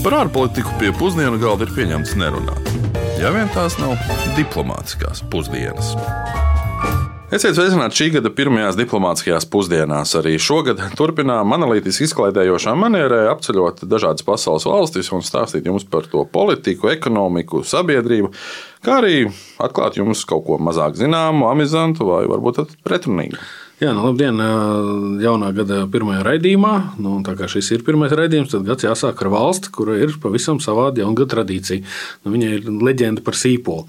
Par ārpolitiku pie pusdienu galda ir pieņemts nerunāt. Ja vien tās nav diplomātiskās pusdienas. Esiet sveicināti šī gada pirmajās diplomātiskajās pusdienās. Arī šogad turpinām analītiski izklaidējošā manierē apceļot dažādas pasaules valstis un stāstīt jums par to politiku, ekonomiku, sabiedrību, kā arī atklāt jums kaut ko mazāk zināmu, amizantu vai varbūt pretrunīgu. Jā, nu, labdien, jaunā gada pirmajā raidījumā. Nu, tā kā šis ir pirmais raidījums, tad gads jāsāk ar valsti, kura ir pavisam savāda jaungada tradīcija. Nu, viņa ir leģenda par sīpolu.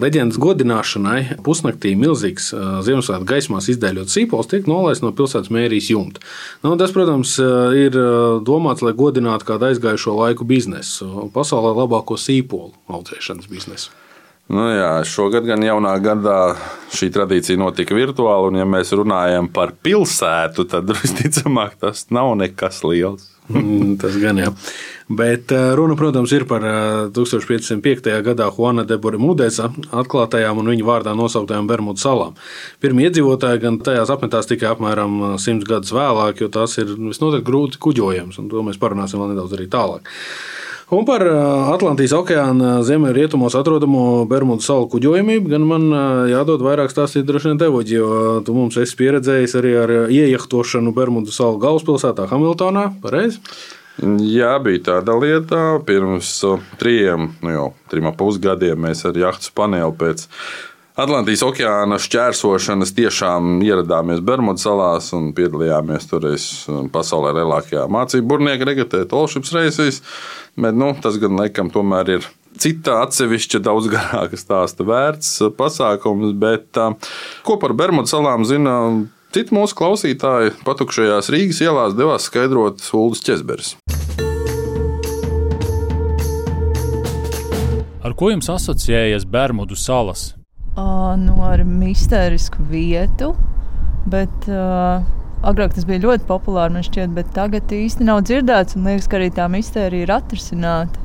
Leģendas godināšanai pusnaktī milzīgs Ziemassvētku gaismās izdēļot sīpols tiek nolaists no pilsētas mērijas jumta. Nu, tas, protams, ir domāts, lai godinātu kādu aizgājušo laiku biznesu, pasaulē labāko sīpolu audzēšanas biznesu. Nu jā, šogad gan jaunā gadā šī tradīcija notika virtuāli, un, ja mēs runājam par pilsētu, tad visticamāk tas nav nekas liels. Mm, tas gan jā. Bet eh, runa, protams, ir par 1505. Eh, gadā Juana de Borimudesa atklātajām un viņa vārdā nosauktajām Bermudu salām. Pirmie iedzīvotāji gan tajās apmetās tikai apmēram eh, simts gadus vēlāk, jo tās ir visnotaļ grūti kuģojams, un to mēs parunāsim vēl nedaudz arī tālāk. Un par Atlantijas okeāna ziemeļrietumos atrodamo Bermudu salu kuģojamību gan man jādod vairāk stāstīt droši vien tev, jo tu mums esi pieredzējis arī ar iejahtošanu Bermudu salu galvaspilsētā Hamiltonā. Pareizi? Jā, bija tāda lieta. Pirms trim, nu jau trim pusgadiem mēs ar jahtu paneli pēc Atlantijas okeāna šķērsošanas tiešām ieradāmies Bermudu salās un piedalījāmies toreiz pasaulē lielākajā mācību burnieka regatē, Tolšips reisīs. Bet nu, tas gan laikam tomēr ir cita atsevišķa, daudz garāka stāsta vērts pasākums. Bet ko par Bermudu salām zina? Citi mūsu klausītāji patukšajās Rīgas ielās devās skaidrot Ulas ķezberis. Ar ko jums asociējas Bermudu salas? Nu, ar mistērisku vietu, bet uh, agrāk tas bija ļoti populāri, man šķiet, bet tagad īsti nav dzirdēts, un liekas, ka arī tā mistērija ir atrisināta.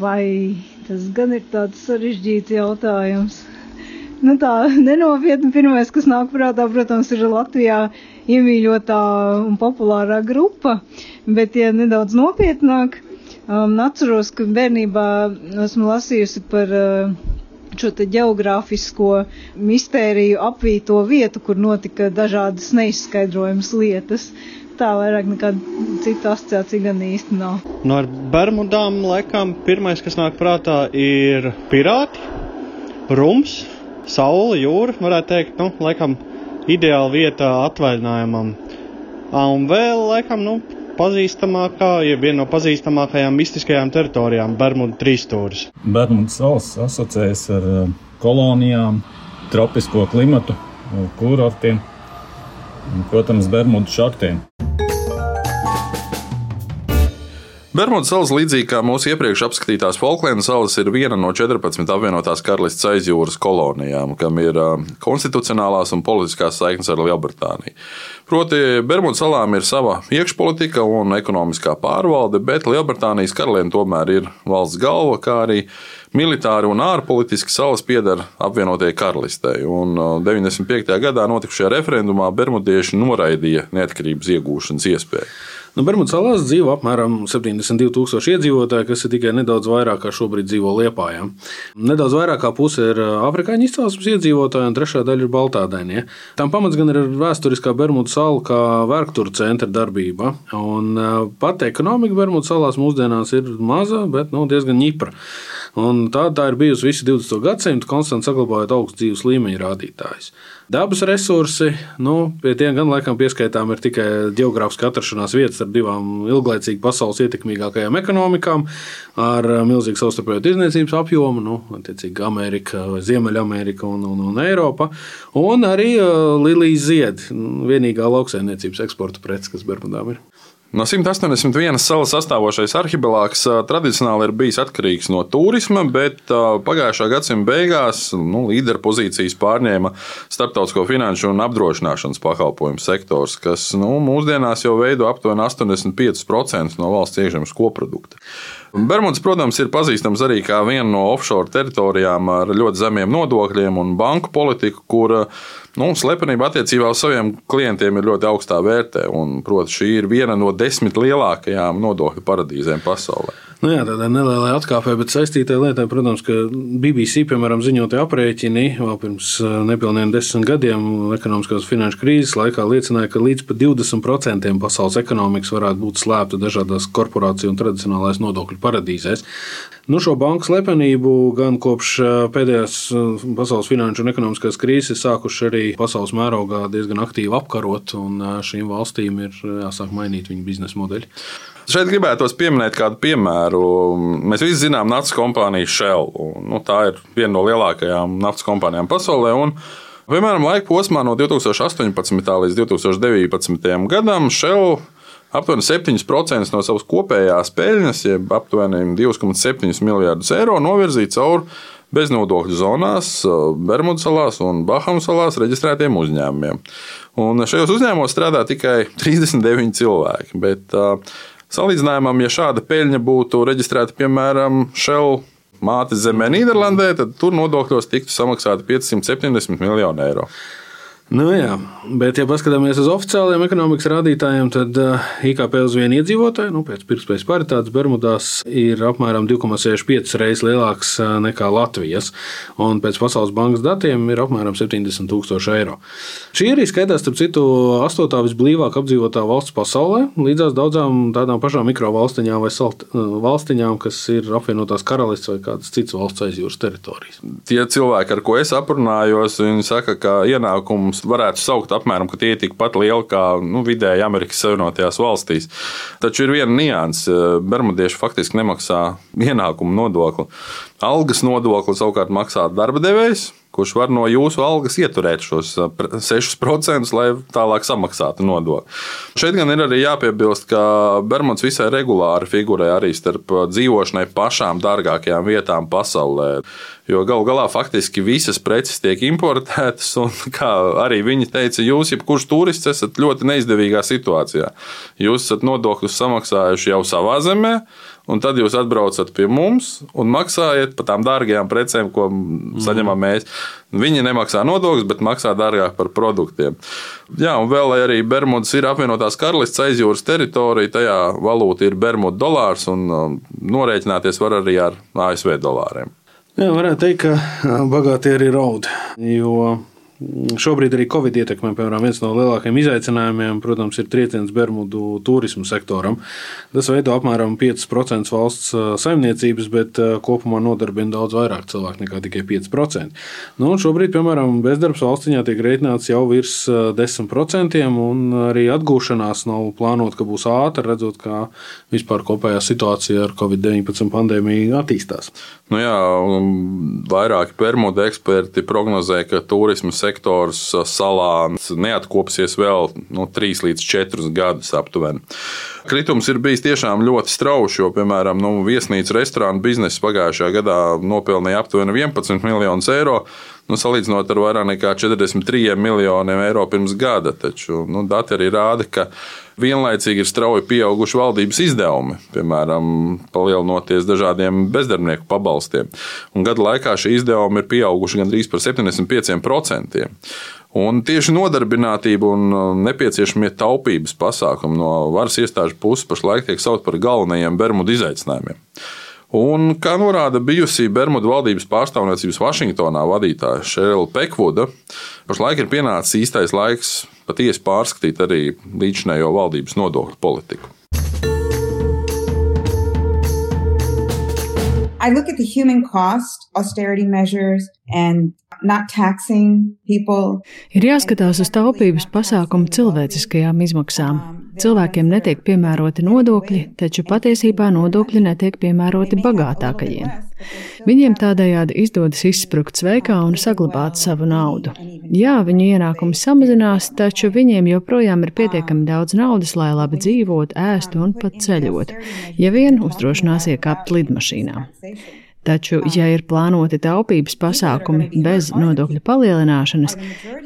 Vai tas gan ir tāds sarežģīts jautājums? Nu tā nenopietni pirmais, kas nāk prātā, protams, ir Latvijā iemīļotā un populārā grupa, bet, ja nedaudz nopietnāk, um, atceros, ka bērnībā esmu lasījusi par uh, šo geogrāfisko mistēriju apvīto vietu, kur notika dažādas neizskaidrojamas lietas. Tā vairāk nekāda cita asociācija gan īsti nav. No nu, ar Bermudām laikam pirmais, kas nāk prātā, ir pirāti, rums, saule, jūra, varētu teikt, nu, laikam ideāla vieta atvaļinājumam. Un vēl, laikam, nu, pazīstamākā, ja viena no pazīstamākajām mistiskajām teritorijām - Bermudu trīsstūris. Bermudu salas asociējas ar eh, kolonijām, tropisko klimatu, kurortiem un, protams, Bermudu šaktiem. Bermudu salas, līdzīgi kā mūsu iepriekš apskatītās Falklendas salas, ir viena no 14 apvienotās karalistes aizjūras kolonijām, kam ir konstitucionālās un politiskās saiknes ar Lielbritāniju. Proti, Bermudu salām ir sava iekšpolitika un ekonomiskā pārvalde, bet Lielbritānijas karaliene tomēr ir valsts galva, kā arī militāri un ārpolitiski salas pieder apvienotajai karalistei. Un 95. gadā notikušajā referendumā bermudieši noraidīja neatkarības iegūšanas iespēju. Nu, Bermudu salās dzīvo apmēram 72,000 iedzīvotāji, kas ir tikai nedaudz vairāk kā šobrīd dzīvo Lietpājā. Nedaudz vairāk kā puse ir afrikāņu izcelsmes iedzīvotāji, un trešā daļa ir baltādainie. Tam pamats gan ir vēsturiskā Bermudu sala kā vērkturu centra darbība. Un pat ekonomika Bermudu salās mūsdienās ir maza, bet nu, diezgan ņipra. Un tā, tā ir bijusi visu 20. gadsimtu, konstanti saglabājot augstu dzīves līmeņa rādītājus. Dabas resursi, nu, pie tiem gan laikam pieskaitām ir tikai geogrāfiska atrašanās vietas ar divām ilglaicīgi pasaules ietekmīgākajām ekonomikām, ar milzīgu savstarpējo tirdzniecības apjomu, nu, attiecīgi Amerika, Ziemeļamerika un, un, un Eiropa, un arī uh, Lilijas ziedi, vienīgā lauksaimniecības eksporta prece, kas Bermudām ir. No 181 salas sastāvošais arhipelāgs tradicionāli ir bijis atkarīgs no turisma, bet pagājušā gadsimta beigās nu, līderu pozīcijas pārņēma starptautisko finanšu un apdrošināšanas pakalpojumu sektors, kas nu, mūsdienās jau veido aptuveni 85% no valsts iekšzemes koprodukta. Bermuds, protams, ir pazīstams arī kā viena no offshore teritorijām ar ļoti zemiem nodokļiem un banku politiku, kur nu, slepenība attiecībā uz saviem klientiem ir ļoti augstā vērtē. Un, proti, šī ir viena no desmit lielākajām nodokļu paradīzēm pasaulē. Nu jā, tādā nelielā atkāpē, bet saistītā lietā, protams, ka BBC, piemēram, ziņotie aprēķini vēl pirms nepilniem desmit gadiem ekonomiskās finanšu krīzes laikā liecināja, ka līdz pat 20% pasaules ekonomikas varētu būt slēpta dažādās korporāciju un tradicionālais nodokļu paradīzēs. Nu, šo banku slepenību gan kopš pēdējās pasaules finanšu un ekonomiskās krīzes sākuši arī pasaules mērogā diezgan aktīvi apkarot, un šīm valstīm ir jāsāk mainīt viņu biznesa modeļi. Šeit gribētos pieminēt kādu piemēru. Mēs visi zinām naftas kompāniju Shell. Nu, tā ir viena no lielākajām naftas kompānijām pasaulē. Un, piemēram, laika posmā no 2018. līdz 2019. gadam Shell aptuveni 7% no savas kopējās peļņas, jeb aptuveni 2,7 miljardus eiro, novirzīja caur beznodokļu zonās, Bermudu salās un Bahamu salās reģistrētiem uzņēmumiem. Un šajos uzņēmumos strādā tikai 39 cilvēki. Bet, uh, Salīdzinājumam, ja šāda peļņa būtu reģistrēta piemēram Shell mātes zemē Nīderlandē, tad tur nodokļos tiktu samaksāti 570 miljoni eiro. Nu, jā, bet, ja paskatāmies uz oficiāliem ekonomikas rādītājiem, tad eh, IKP uz vienu iedzīvotāju, nu, pēc pirktspējas paritātes, Bermudās ir apmēram 2,65 reizes lielāks uh, nekā Latvijas, un pēc Pasaules bankas datiem ir apmēram 70 tūkstoši eiro. Šī arī skaitās, starp citu, astotā visblīvāk apdzīvotā valsts pasaulē, līdzās daudzām tādām pašām mikrovalstiņām vai salt, uh, valstiņām, kas ir apvienotās karalists vai kādas citas valsts aizjūras teritorijas. Tie cilvēki, ar ko es aprunājos, viņi saka, ka ienākums varētu saukt apmēram, ka tie ir tikpat lieli kā nu, vidēji Amerikas Savienotajās valstīs. Taču ir viena nianse. Bermudieši faktiski nemaksā ienākumu nodokli. Algas nodokli savukārt maksā darba devējs kurš var no jūsu algas ieturēt šos 6%, lai tālāk samaksātu nodokli. Šeit gan ir arī jāpiebilst, ka Bermuds visai regulāri figurē arī starp dzīvošanai pašām dārgākajām vietām pasaulē. Jo galu galā faktiski visas preces tiek importētas, un kā arī viņi teica, jūs, jebkurš turists, esat ļoti neizdevīgā situācijā. Jūs esat nodokļus samaksājuši jau savā zemē, Un tad jūs atbraucat pie mums un maksājat par tām dārgajām precēm, ko saņemam mēs. Viņi nemaksā nodokļus, bet maksā dārgāk par produktiem. Jā, un vēl arī Bermudas ir apvienotās karalistes aizjūras teritorija, tajā valūta ir Bermuda dolārs, un um, norēķināties var arī ar ASV dolāriem. Jā, varētu teikt, ka bagātie arī raud. Jo Šobrīd arī Covid ietekmē, piemēram, viens no lielākajiem izaicinājumiem, protams, ir trieciens Bermudu turismu sektoram. Tas veido apmēram 5% valsts saimniecības, bet kopumā nodarbina daudz vairāk cilvēku nekā tikai 5%. Nu, šobrīd, piemēram, bezdarbs valstiņā tiek rēķināts jau virs 10%, un arī atgūšanās nav plānota, ka būs ātra, redzot, kā vispār kopējā situācija ar Covid-19 pandēmiju attīstās. Nu jā, vairāki Bermudu eksperti prognozē, ka turismas sektors salā neatkopsies vēl no nu, 3 līdz 4 gadus aptuveni. Kritums ir bijis tiešām ļoti strauji, jo, piemēram, nu, viesnīcu restorānu biznesa pagājušajā gadā nopelnīja aptuveni 11 miljonus eiro. Nu, salīdzinot ar vairāk nekā 43 miljoniem eiro pirms gada, taču nu, dati arī rāda, ka vienlaicīgi ir strauji pieauguši valdības izdevumi, piemēram, palielinoties dažādiem bezdarbnieku pabalstiem. Un gada laikā šie izdevumi ir pieauguši gandrīz par 75%. Un tieši nodarbinātība un nepieciešamie taupības pasākumi no varas iestāžu puses pašlaik tiek saukt par galvenajiem Bermudu izaicinājumiem. Un, kā norāda bijusī Bermudu valdības pārstāvniecības Vašingtonā vadītāja Šerila Pekvuda, pašlaik ir pienācis īstais laiks patiesi pārskatīt arī līdzinējo valdības nodokļu politiku. I look at the human cost, austerity measures, and not taxing people. Ir jāskatās uz taupības pasākumu cilvēciskajām izmaksām. Cilvēkiem netiek piemēroti nodokļi, taču patiesībā nodokļi netiek piemēroti bagātākajiem. Viņiem tādējādi izdodas izsprukt sveikā un saglabāt savu naudu. Jā, viņu ienākumi samazinās, taču viņiem joprojām ir pietiekami daudz naudas, lai labi dzīvotu, ēstu un pat ceļotu, ja vien uzdrošinās iekāpt lidmašīnā. Taču, ja ir plānoti taupības pasākumi bez nodokļu palielināšanas,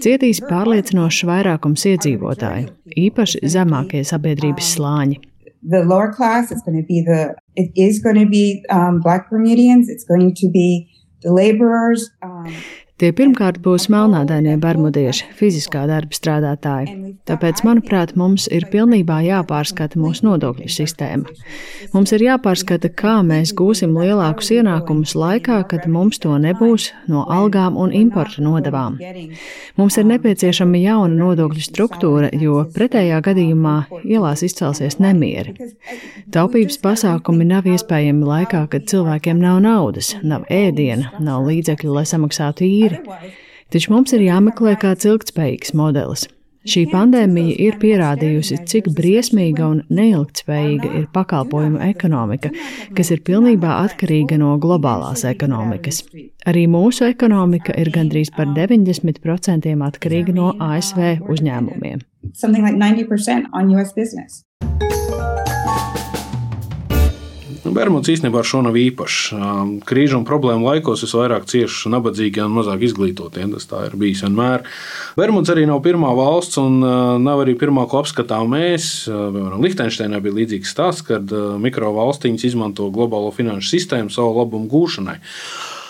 cietīs pārliecinošs vairākums iedzīvotāju, īpaši zemākie sabiedrības slāņi. The lower class, it's going to be the, it is going to be um, black Bermudians, it's going to be the laborers. Um, Tie pirmkārt būs melnādainie bermudieši, fiziskā darba strādātāji. Tāpēc, manuprāt, mums ir pilnībā jāpārskata mūsu nodokļu sistēma. Mums ir jāpārskata, kā mēs gūsim lielākus ienākumus laikā, kad mums to nebūs no algām un importa nodevām. Mums ir nepieciešama jauna nodokļu struktūra, jo pretējā gadījumā ielās izcelsies nemieri. Taupības pasākumi nav iespējami laikā, kad cilvēkiem nav naudas, nav ēdiena, nav līdzekļu, lai samaksātu īri tīri. Taču mums ir jāmeklē kāds ilgspējīgs modelis. Šī pandēmija ir pierādījusi, cik briesmīga un neilgtspējīga ir pakalpojumu ekonomika, kas ir pilnībā atkarīga no globālās ekonomikas. Arī mūsu ekonomika ir gandrīz par 90% atkarīga no ASV uzņēmumiem. Bermuds īstenībā ar šo nav īpašs. Krīžu un problēmu laikos visvairāk cieši nabadzīgie un mazāk izglītotie. Tas tā ir bijis vienmēr. Bermuds arī nav pirmā valsts un nav arī pirmā, ko apskatām mēs. Piemēram, Liechtensteinā bija līdzīgs stāsts, kad mikrovalstiņas izmanto globālo finanšu sistēmu savu labumu gūšanai.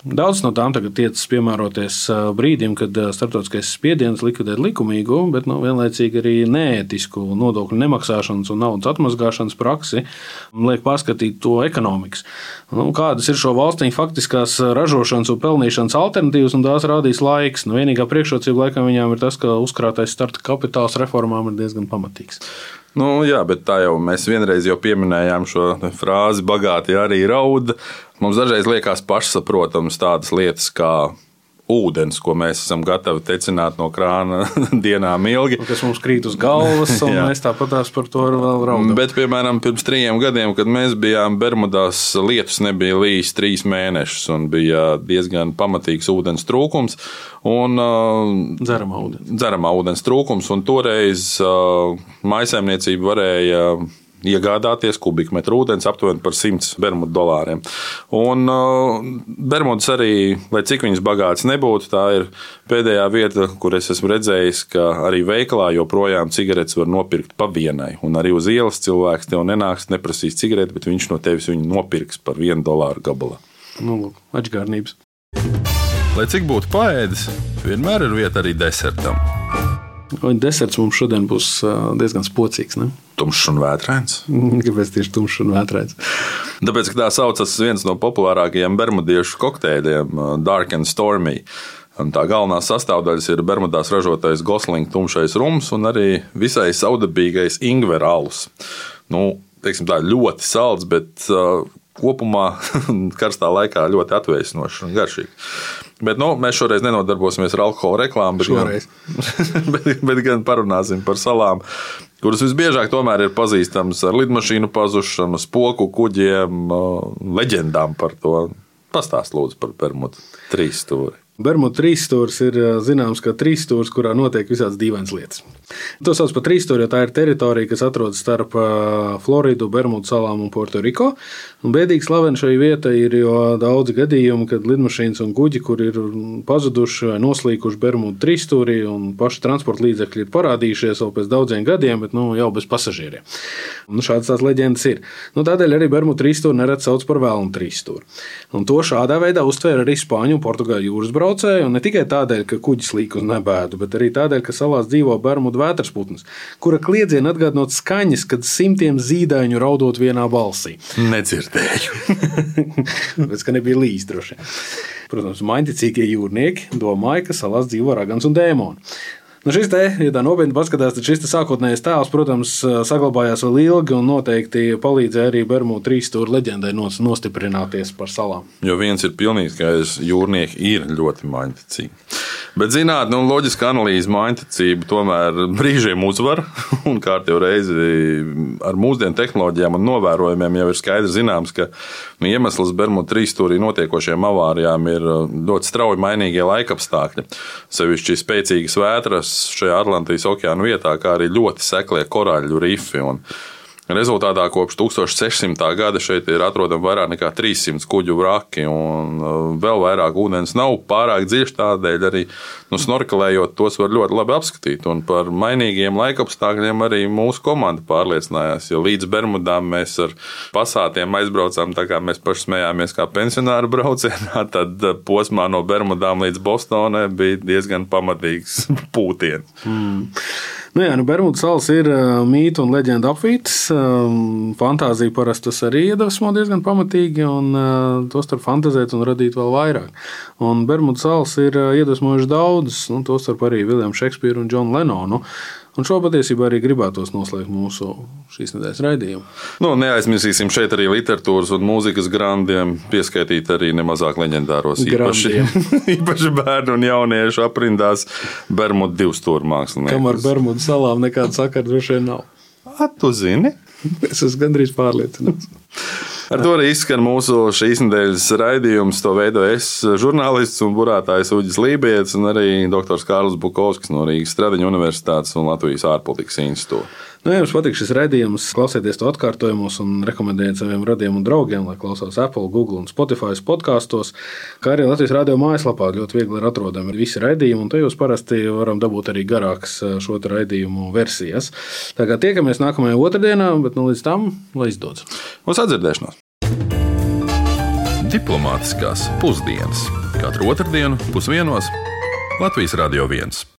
Daudz no tām tagad tiecas piemēroties brīdim, kad starptautiskais spiediens likvidēt likumīgu, bet nu, vienlaicīgi arī neētisku nodokļu nemaksāšanas un naudas atmazgāšanas praksi liek pārskatīt to ekonomikas. Nu, kādas ir šo valstu faktiskās ražošanas un pelnīšanas alternatīvas, un tās rādīs laiks. Nu, vienīgā priekšrocība laikam viņām ir tas, ka uzkrātais starta kapitāls reformām ir diezgan pamatīgs. Nu, jā, bet tā jau mēs vienreiz jau pieminējām šo frāzi, bagāti arī raud. Mums dažreiz liekas pašsaprotamas tādas lietas, kā ūdens, ko mēs esam gatavi tecināt no krāna dienām ilgi. Kas mums krīt uz galvas, un mēs tāpatās par to vēl raudam. Bet, piemēram, pirms trījiem gadiem, kad mēs bijām Bermudās, lietus nebija līdz trīs mēnešus, un bija diezgan pamatīgs ūdens trūkums. Un, uh, dzeramā ūdens. Dzeramā ūdens trūkums, un toreiz uh, maisaimniecība varēja iegādāties kubikmetru ūdens aptuveni par 100 bermudu dolāriem. Un uh, Bermudas arī, lai cik viņas bagātas nebūtu, tā ir pēdējā vieta, kur es esmu redzējis, ka arī veikalā joprojām cigaretes var nopirkt pa vienai. Un arī uz ielas cilvēks tev nenāks, neprasīs cigareti, bet viņš no tevis viņu nopirks par vienu dolāru gabalā. Nu, atgādnības. Lai cik būtu paēdis, vienmēr ir vieta arī desertam. Deserts mums šodien būs diezgan spocīgs. Ne? Tumšs un vētrains. Kāpēc tieši tumšs un vētrains? Tāpēc, ka tā saucas viens no populārākajiem bermudiešu kokteļiem, Dark and Stormy. Un tā galvenā sastāvdaļa ir Bermudās ražotais Goslinga tumšais rums un arī visai saudabīgais ingvera alus. Nu, teiksim, tā ļoti salds, bet uh, kopumā karstā laikā ļoti atvēsinošs un garšīgs. Bet nu, mēs šoreiz nenodarbosimies ar alkohola reklāmu, bet, gan, bet, bet gan parunāsim par salām, kuras visbiežāk tomēr ir pazīstamas ar lidmašīnu pazušanu, spoku kuģiem, leģendām par to. Pastāst lūdzu par Bermudu trīs stūri. Bermuda trīsstūris ir zināms kā trīsstūris, kurā notiek visādas dīvainas lietas. To sauc par trīsstūri, jo tā ir teritorija, kas atrodas starp Floridu, Bermudu salām un Puertoriko. Bēdīgi slavena šī vieta ir, jo daudz gadījumu, kad lidmašīnas un kuģi, kur ir pazuduši vai noslīkuši Bermudu trīsstūrī, un paši transporta līdzekļi ir parādījušies vēl pēc daudziem gadiem, bet nu, jau bez pasažieriem. Nu, šādas tās leģendas ir. Nu, tādēļ arī Bermudu trīsstūri nereti sauc par vēlnu trīsstūri. Un to šādā veidā uztvēra arī Spāņu un Portugāļu jūras braucēji braucēju, un ne tikai tādēļ, ka kuģis līk uz nebēdu, bet arī tādēļ, ka salās dzīvo Bermudu vētersputns, kura kliedziena atgādinot skaņas, kad simtiem zīdaiņu raudot vienā balsī. Nedzirdēju. Tāpēc, ka nebija līdzi droši. Protams, mainticīgie jūrnieki domāja, ka salās dzīvo ragans un dēmoni. Nu, šis te, ja tā nopietni paskatās, tad šis sākotnējais tēls, protams, saglabājās vēl ilgi un noteikti palīdzēja arī Bermudu trīs stūra leģendai nostiprināties par salām. Jo viens ir pilnīgi skaidrs, jūrnieki ir ļoti mainticīgi. Bet zinātnē, nu, loģiska analīze, mainticība tomēr brīžiem uzvar. Un kārtībā reizi ar mūsdienu tehnoloģijām un novērojumiem jau ir skaidrs zināms, ka nu, iemesls Bermuda trīsstūrī notiekošajām avārijām ir uh, ļoti strauji mainīgie laikapstākļi. Sevišķi spēcīgas vētras šajā Atlantijas okeāna vietā, kā arī ļoti seklie korāļu rifi. Un Rezultātā kopš 1600. gada šeit ir atrodami vairāk nekā 300 kuģu vraki, un uh, vēl vairāk ūdens nav pārāk dziļš. Tādēļ arī nu, snorkelējot, tos var ļoti labi apskatīt. Un par mainīgiem laikapstākļiem arī mūsu komanda pārliecinājās. Jo līdz Bermudām mēs ar pasātiem aizbraucām, tā kā mēs paši smējāmies kā pensionāru braucienā, tad uh, posmā no Bermudām līdz Bostonai bija diezgan pamatīgs pūtiens. Mm. Nu jā, nu Bermudu salas ir mītu un leģenda apvītas. Um, fantāzija parasti tas arī iedvesmo diezgan pamatīgi, un uh, to starp fantazēt un radīt vēl vairāk. Un Bermudu salas ir iedvesmojuši daudzus, nu, to starp arī Viljamu Šekspīru un Džonu Lenonu. Un šo patiesībā arī gribētos noslēgt mūsu šīs nedēļas raidījumu. Nu, neaizmirsīsim šeit arī literatūras un mūzikas grandiem, pieskaitīt arī nemazāk leģendāros īpaši, īpaši bērnu un jauniešu aprindās Bermudu divstūru mākslinieku. Kamēr Bermudu salām nekāda sakara droši vien nav. A, tu zini? es esmu gandrīz pārliecināts. Ar to arī izskan mūsu šīs nedēļas raidījums. To veidoju es, žurnālists un burātājs Uģis Lībijams, un arī dr. Kārlis Bukovskis no Rīgas Stradiņa Universitātes un Latvijas ārpolitikas institūta. Nu, ja jums patīk šis raidījums, klausieties to atkārtojumus un rekomendējiet saviem radiem un draugiem, lai klausās Apple, Google un Spotify podkastos, kā arī Latvijas radio mājaslapā. Ļoti viegli ir atrodami visi raidījumi, un tajos parasti varam dabūt arī garākas eh, šo raidījumu versijas. Tagad tiekamies nākamajā otrdienā, bet nu, līdz tam lai izdodas. Uz atdzirdēšanos! Diplomātiskās pusdienas katru otrdienu pusdienos Latvijas Radio 1.